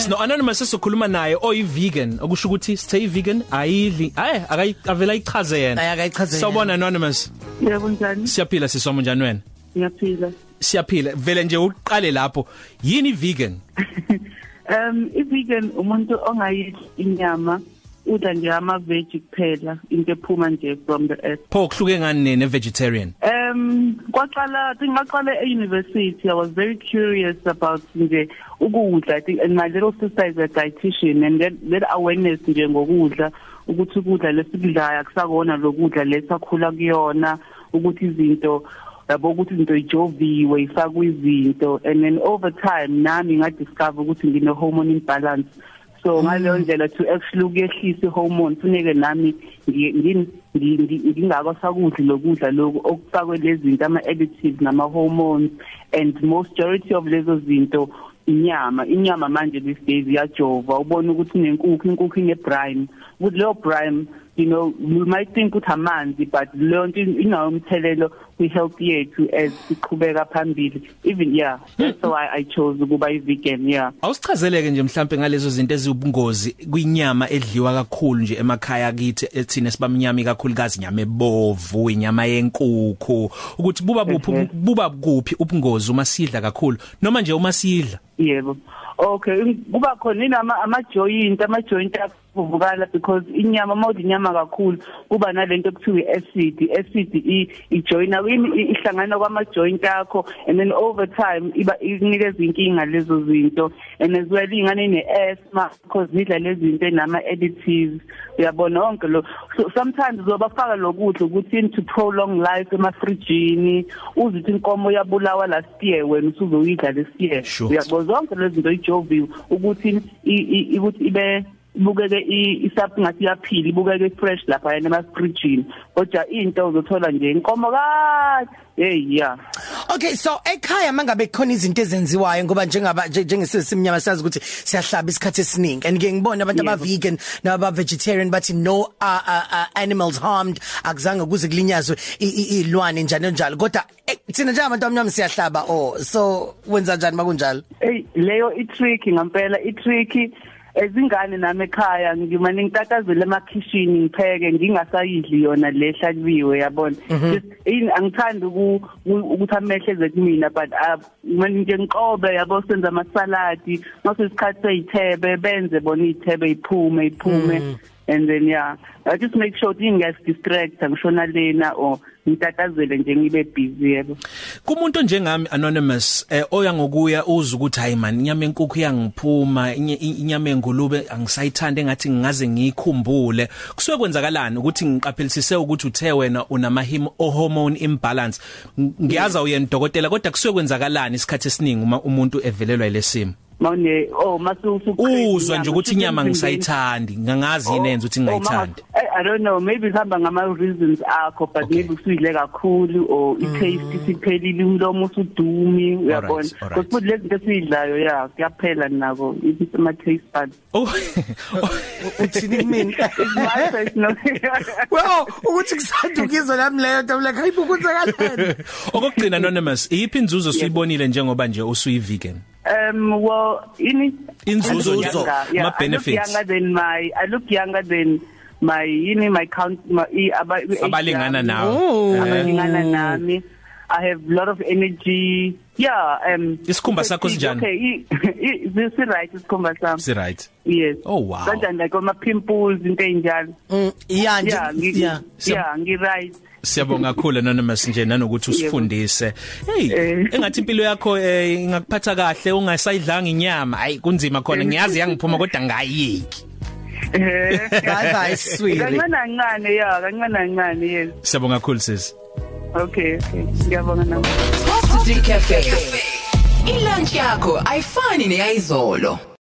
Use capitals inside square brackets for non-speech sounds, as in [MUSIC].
Sino anonymous esikhuluma naye oyi vegan okusho ukuthi stay vegan ayidli ay akayi avela ichaze yena Ayakayichaze. Sawubona anonymous Yebo njani? siyaphila sisoma njani wena Ngiyaphila. siyaphila vele nje uqale lapho yini vegan [LAUGHS] Um i-vegan umuntu ongayidli inyama udla nje ama veg kuphela into ephuma nje from the earth. pho kuhluke ngani ne vegetarian Um kwaqala ngaqala e-university. I was very curious about nje ukudla. I think and my little sister is a dietitian and that, that awareness nje ngokudla ukuthi ukudla lesikudlayo akusakona lokudla lesakhula kuyona ukuthi izinto yabo ukuthi izinto ijoviwe ifakwe izinto. And then over time nami nga discover ukuthi ngine hormone imbalance. So ngaleyo ndlela to actually ukuyehlisa ihormone funeke nami ngingakho sakudli lokudla lokhu okufakwe lezi zinto ama additives nama hormones and majority of lezo zinto inyama inyama manje these days iyajova. Ubona ukuthi nenkukhu inkukhu ine brine ukuthi leyo brine you know you might think ukuthi amanzi but leyo nto inawo umthelelo kwi health yethu as siqhubeka phambili. Even yeah that's why i chose ukuba i vegan yeah. Awusichazeleke nje mhlambe ngalezo zinto ezibungozi kwinyama edliwa kakhulu nje emakhaya kithi ethina sibamnyami kakhulukazi inyama ebovu inyama yenkukhu. Ukuthi buba buphi buba kuphi ubungozi uma sidla kakhulu noma nje uma sidla? Yebo. Okay kuba khona inama ama joint ama joint avuvukala because inyama mawudla inyama kakhulu kuba nalento ekuthiwa iacid. Acid ijoina ihlangana kwama joint akho and then over time iba inikeza inkinga lezo zinto. And as well ingane ne asthma because nidla lezi zinto enama additives uyabona wonke lo so sometimes uzobafaka lokudla ukuthi into prolong life emafrijini uzithi inkomo yabulawa last year wena usuzoyidla last year uyabo zonke lezi zinto ijoviwe ukuthi ukuthi ibe ibukeke isaphi ngathi yaphila ibukeke fresh lapha yena emafrijini kodwa into uzothola nje inkomo kade hey yeah Okay so ekhaya mangabe khona izinto ezenziwayo ngoba njengaba njengesimnyama sazi ukuthi siyahlaba isikhathi esiningi. And ke ngibona abantu aba vegan naba vegetarian bathi no uh, uh, uh, animals harmed. Akuzange kuze kulinyazwe ilwane njalo njalo. Kodwa thina njengabantu abamnyama siyahlaba oh so wenza kanjani makunjalo hey leyo i trick ngampela i trick ezingane nami ekhaya ngimane ngitatazele emakhishini ngipheke ngingasayidli yona lehlakuliwe yabona? Angithandi ukuthi amehle zekumina but manje nje ngiqobe yabo senza amasaladi mase isikhathi seyithebe benze bona ithebe iphume iphume. And then yeah i just make sure ukuthi ngingas distract ngishona lena or ngitatazele nje ngibe busy yebo. Kumuntu njengami anonymous eh, oya ngokuya uza ukuthi hayi man inyama enkukhu yangiphuma inyama engulube angisayithanda engathi ngingaze ngikhumbule kusuke kwenzakalani ukuthi ngiqaphelisise ukuthi uthe wena unama hormone imbalance? Ngiyaza uyena dokotela kodwa kusuke kwenzakalani isikhathi esiningi uma umuntu evelelwa ilesimo mawune oh masusu uzwa nje ukuthi inyama ngisayithandi ngangazi yini enza ukuthi ngingayithandi? i don't know maybe ihamba ngama reasons akho but okay. maybe usuyidle kakhulu or i taste siphelile umlomo usudumi uyabona? Kodwa lezi zinto esiyidlayo ya kuyaphela nako [LAUGHS] it's my taste buds. Oh. Uthini kumina? Well ukuthi kusadukizwa nami leyo nto like hayibo kwenzakalani [LAUGHS] okugcina anonymous iyiphi inzuzo suyibonile njengoba nje usuyi vegan Um well ini inzuzo yeah, ma benefits younger than my I look younger than my yini my count my abalingana nawe abalingana nami. I have a lot of energy. Yeah um isikhumba sakho sinjani? okay this [LAUGHS] is right isikhumba sami si right yes. Oh wow. Kanjani like ama pimples into enjalo yeah nje yeah yeah. Ngi right Siyabonga kakhulu anonymous nje nanokuthi usifundise. Hey, [LAUGHS] engathi impilo yakho ingakuphatha kahle ungasayidlanga inyama. Hayi kunzima khona. Ngiyazi yangiphuma kodwa ngayiki. Eh, [LAUGHS] bye bye sweetie. Kancane kancane ya, kancane kancane yes. Siyabonga kakhulu sis. Okay, okay. Ngiyabonga nami. Positive Cafe. Ilunch yakho ayifani neyizolo.